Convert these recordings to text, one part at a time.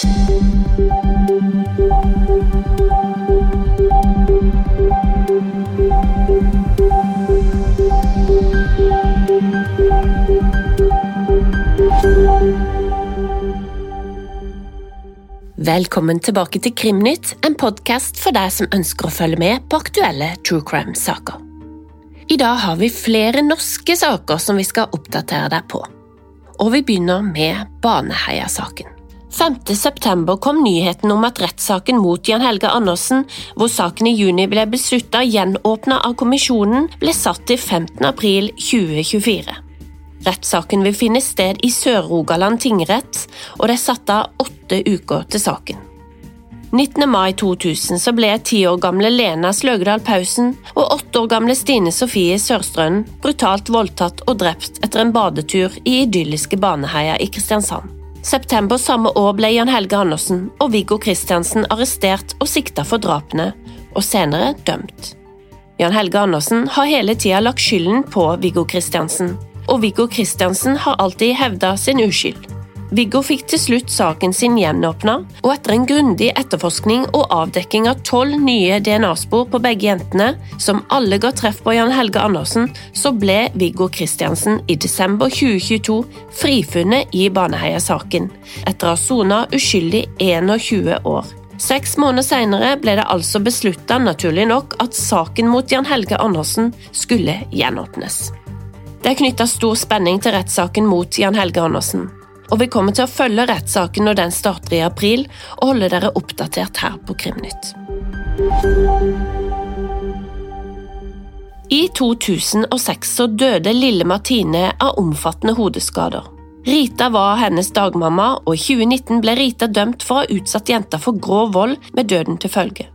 Velkommen tilbake til Krimnytt, en podkast for deg som ønsker å følge med på aktuelle true crime-saker. I dag har vi flere norske saker som vi skal oppdatere deg på. Og vi begynner med Baneheia-saken. 5. september kom nyheten om at rettssaken mot Jan Helge Andersen, hvor saken i juni ble beslutta gjenåpna av kommisjonen, ble satt til 15. april 2024. Rettssaken vil finne sted i Sør-Rogaland tingrett, og det er satt av åtte uker til saken. 19. mai 2000 så ble ti år gamle Lena Sløgedal Pausen og åtte år gamle Stine Sofie Sørstrønen brutalt voldtatt og drept etter en badetur i idylliske Baneheia i Kristiansand. September samme år ble Jan Helge Andersen og Viggo Kristiansen arrestert og sikta for drapene, og senere dømt. Jan Helge Andersen har hele tida lagt skylden på Viggo Kristiansen og Viggo Kristiansen har alltid hevda sin uskyld. Viggo fikk til slutt saken sin gjenåpna, og etter en grundig etterforskning og avdekking av tolv nye DNA-spor på begge jentene, som alle ga treff på Jan Helge Andersen, så ble Viggo Kristiansen i desember 2022 frifunnet i Baneheia-saken, etter å ha sona uskyldig 21 år. Seks måneder senere ble det altså beslutta, naturlig nok, at saken mot Jan Helge Andersen skulle gjenåpnes. Det er knytta stor spenning til rettssaken mot Jan Helge Andersen, og vi kommer til å følge rettssaken når den starter i april, og holde dere oppdatert her på Krimnytt. I 2006 så døde lille Martine av omfattende hodeskader. Rita var hennes dagmamma, og i 2019 ble Rita dømt for å ha utsatt jenta for grov vold med døden til følge.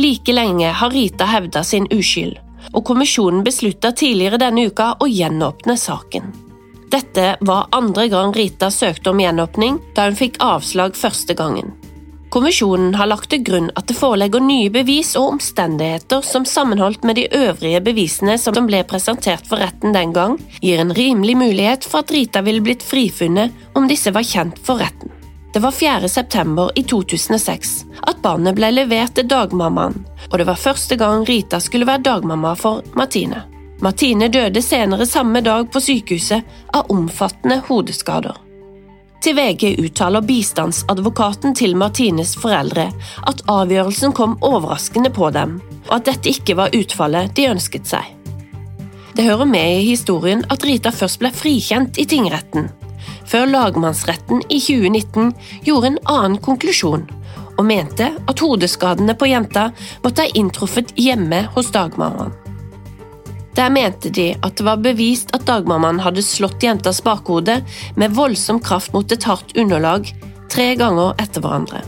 Like lenge har Rita hevda sin uskyld, og kommisjonen beslutta tidligere denne uka å gjenåpne saken. Dette var andre gang Rita søkte om gjenåpning, da hun fikk avslag første gangen. Kommisjonen har lagt til grunn at det forelegger nye bevis og omstendigheter som sammenholdt med de øvrige bevisene som ble presentert for retten den gang, gir en rimelig mulighet for at Rita ville blitt frifunnet om disse var kjent for retten. Det var 4. september i 2006 at barnet ble levert til dagmammaen, og det var første gang Rita skulle være dagmamma for Martine. Martine døde senere samme dag på sykehuset av omfattende hodeskader. Til VG uttaler bistandsadvokaten til Martines foreldre at avgjørelsen kom overraskende på dem, og at dette ikke var utfallet de ønsket seg. Det hører med i historien at Rita først ble frikjent i tingretten, før lagmannsretten i 2019 gjorde en annen konklusjon og mente at hodeskadene på jenta måtte ha inntruffet hjemme hos dagmammaen. Der mente de at det var bevist at dagmammaen hadde slått jentas bakhode med voldsom kraft mot et hardt underlag tre ganger etter hverandre.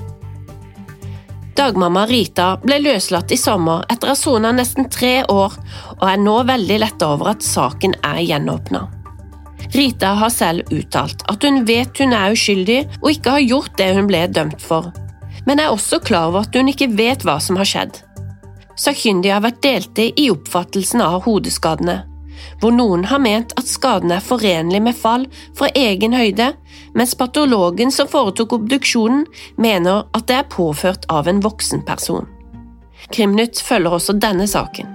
Dagmamma Rita ble løslatt i sommer etter å ha sona nesten tre år, og er nå veldig letta over at saken er gjenåpna. Rita har selv uttalt at hun vet hun er uskyldig og ikke har gjort det hun ble dømt for, men er også klar over at hun ikke vet hva som har skjedd. Sakkyndige har vært delte i oppfattelsen av hodeskadene, hvor noen har ment at skadene er forenlig med fall fra egen høyde, mens patologen som foretok obduksjonen, mener at det er påført av en voksen person. Krimnytt følger også denne saken.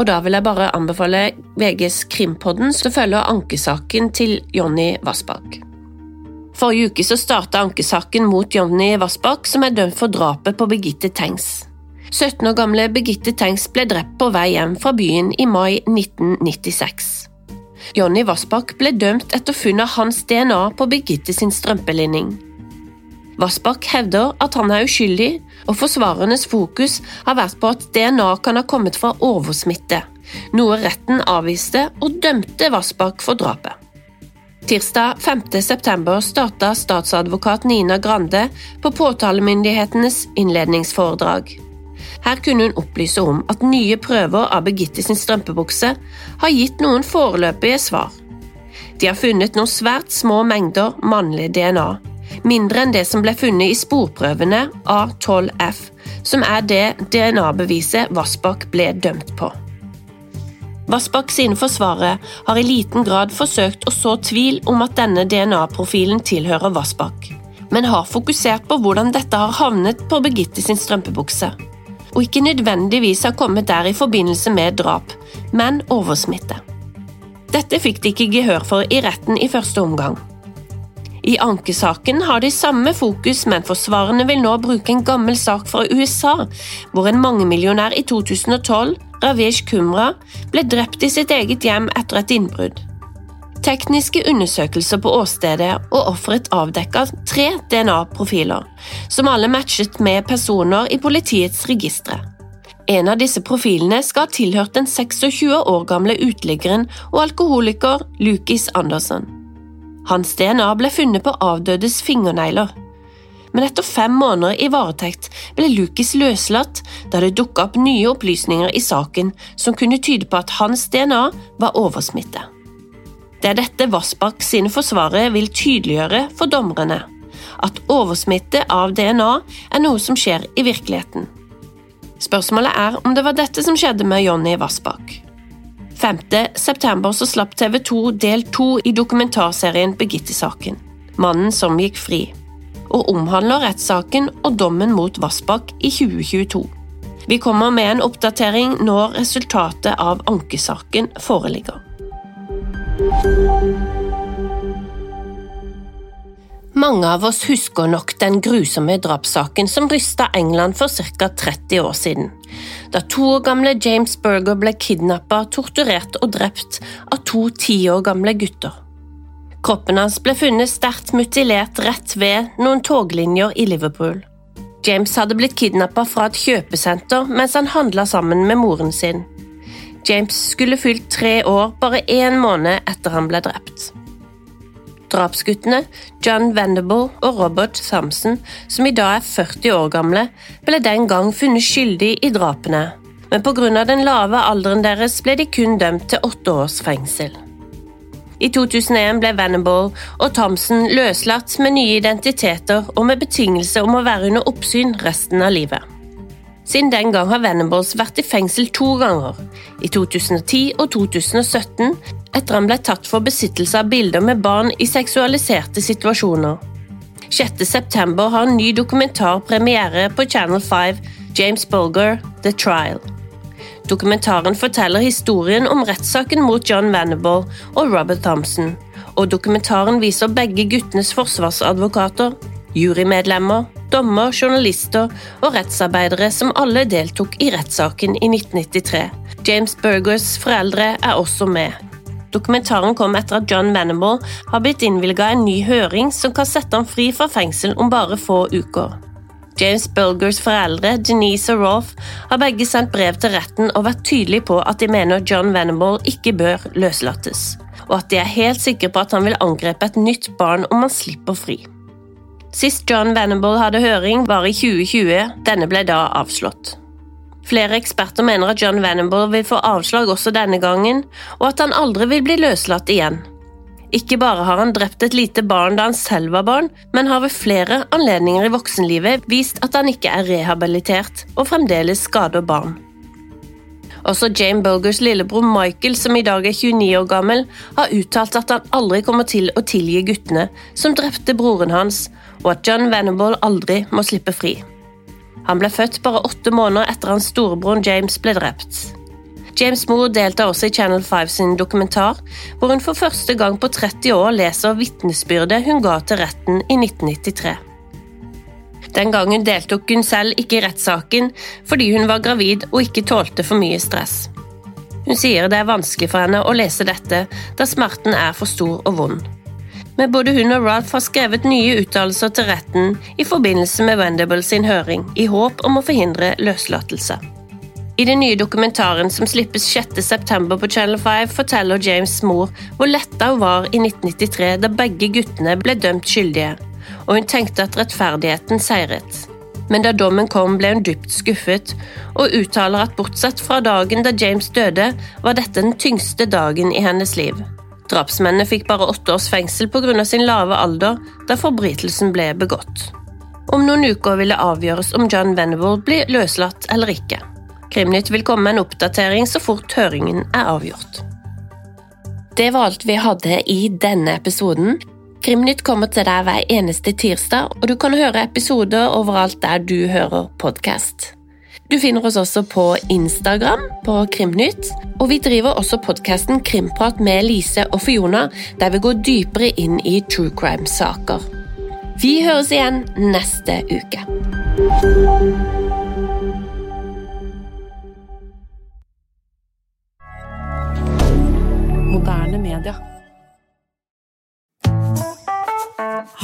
Og da vil jeg bare anbefale VGs Krimpodden som følger ankesaken til Jonny Vassbakk. Forrige uke så starta ankesaken mot Jonny Vassbakk, som er dømt for drapet på Birgitte Tengs. 17 år gamle Birgitte Tengs ble drept på vei hjem fra byen i mai 1996. Jonny Vassbakk ble dømt etter funnet av hans DNA på Birgitte sin strømpelinning. Vassbakk hevder at han er uskyldig, og forsvarernes fokus har vært på at DNA kan ha kommet fra oversmitte, noe retten avviste og dømte Vassbakk for drapet. Tirsdag 5. september starta statsadvokat Nina Grande på påtalemyndighetenes innledningsforedrag. Her kunne hun opplyse om at nye prøver av Birgitte sin strømpebukse har gitt noen foreløpige svar. De har funnet noen svært små mengder mannlig DNA, mindre enn det som ble funnet i sporprøvene A12F, som er det DNA-beviset Vassbakk ble dømt på. Vassbakk sine forsvarere har i liten grad forsøkt å så tvil om at denne DNA-profilen tilhører Vassbakk, men har fokusert på hvordan dette har havnet på Birgitte sin strømpebukse, og ikke nødvendigvis har kommet der i forbindelse med drap, men oversmitte. Dette fikk de ikke gehør for i retten i første omgang. I ankesaken har de samme fokus, men forsvarerne vil nå bruke en gammel sak fra USA, hvor en mangemillionær i 2012 Ravesh Kumra ble drept i sitt eget hjem etter et innbrudd. Tekniske undersøkelser på åstedet og offeret avdekka tre DNA-profiler, som alle matchet med personer i politiets registre. En av disse profilene skal ha tilhørt den 26 år gamle uteliggeren og alkoholiker Lukis Andersen. Hans DNA ble funnet på avdødes fingernegler men etter fem måneder i varetekt ble Lucas løslatt da det dukka opp nye opplysninger i saken som kunne tyde på at hans DNA var oversmitte. Det er dette Vassbakk sine forsvarere vil tydeliggjøre for dommerne, at oversmitte av DNA er noe som skjer i virkeligheten. Spørsmålet er om det var dette som skjedde med Jonny Vassbakk. 5. september så slapp TV 2 del 2 i dokumentarserien Birgitte-saken, mannen som gikk fri og omhandler rettssaken og dommen mot Vassbakk i 2022. Vi kommer med en oppdatering når resultatet av ankesaken foreligger. Mange av oss husker nok den grusomme drapssaken som rysta England for ca. 30 år siden, da to år gamle James Berger ble kidnappa, torturert og drept av to ti år gamle gutter. Kroppen hans ble funnet sterkt mutilert rett ved noen toglinjer i Liverpool. James hadde blitt kidnappa fra et kjøpesenter mens han handla sammen med moren sin. James skulle fylt tre år bare én måned etter han ble drept. Drapsguttene John Vendible og Robert Thompson, som i dag er 40 år gamle, ble den gang funnet skyldig i drapene, men pga. den lave alderen deres ble de kun dømt til åtte års fengsel. I 2001 ble Venable og Thompson løslatt med nye identiteter og med betingelse om å være under oppsyn resten av livet. Siden den gang har Venables vært i fengsel to ganger, i 2010 og 2017, etter han ble tatt for besittelse av bilder med barn i seksualiserte situasjoner. 6.9 har en ny dokumentar premiere på Channel 5, James Bulger, The Trial. Dokumentaren forteller historien om rettssaken mot John Venable og Robert Thompson, og dokumentaren viser begge guttenes forsvarsadvokater, jurymedlemmer, dommer, journalister og rettsarbeidere som alle deltok i rettssaken i 1993. James Burgers foreldre er også med. Dokumentaren kom etter at John Venable har blitt innvilga en ny høring som kan sette ham fri fra fengsel om bare få uker. James Bulgers foreldre, Denise og Rolf, har begge sendt brev til retten og vært tydelige på at de mener John Venable ikke bør løslates, og at de er helt sikre på at han vil angrepe et nytt barn om han slipper fri. Sist John Venable hadde høring, var i 2020. Denne ble da avslått. Flere eksperter mener at John Venable vil få avslag også denne gangen, og at han aldri vil bli løslatt igjen. Ikke bare har han drept et lite barn da han selv var barn, men har ved flere anledninger i voksenlivet vist at han ikke er rehabilitert og fremdeles skader barn. Også Jane Bulgers lillebror Michael, som i dag er 29 år gammel, har uttalt at han aldri kommer til å tilgi guttene som drepte broren hans, og at John Venable aldri må slippe fri. Han ble født bare åtte måneder etter hans storebror James ble drept. James Moore deltar også i Channel 5 sin dokumentar, hvor hun for første gang på 30 år leser vitnesbyrdet hun ga til retten i 1993. Den gangen deltok hun selv ikke i rettssaken fordi hun var gravid og ikke tålte for mye stress. Hun sier det er vanskelig for henne å lese dette, da smerten er for stor og vond. Men både hun og Ralph har skrevet nye uttalelser til retten i forbindelse med Wendable sin høring, i håp om å forhindre løslatelse. I den nye dokumentaren som slippes 6.9 på Channel 5, forteller James mor hvor letta hun var i 1993 da begge guttene ble dømt skyldige, og hun tenkte at rettferdigheten seiret. Men da dommen kom, ble hun dypt skuffet, og uttaler at bortsett fra dagen da James døde, var dette den tyngste dagen i hennes liv. Drapsmennene fikk bare åtte års fengsel pga. sin lave alder da forbrytelsen ble begått. Om noen uker vil det avgjøres om John Venable blir løslatt eller ikke. Krimnytt vil komme med en oppdatering så fort høringen er avgjort. Det var alt vi hadde i denne episoden. Krimnytt kommer til deg hver eneste tirsdag, og du kan høre episoder overalt der du hører podkast. Du finner oss også på Instagram på Krimnytt, og vi driver også podkasten Krimprat med Lise og Fiona, der vi går dypere inn i true crime-saker. Vi høres igjen neste uke.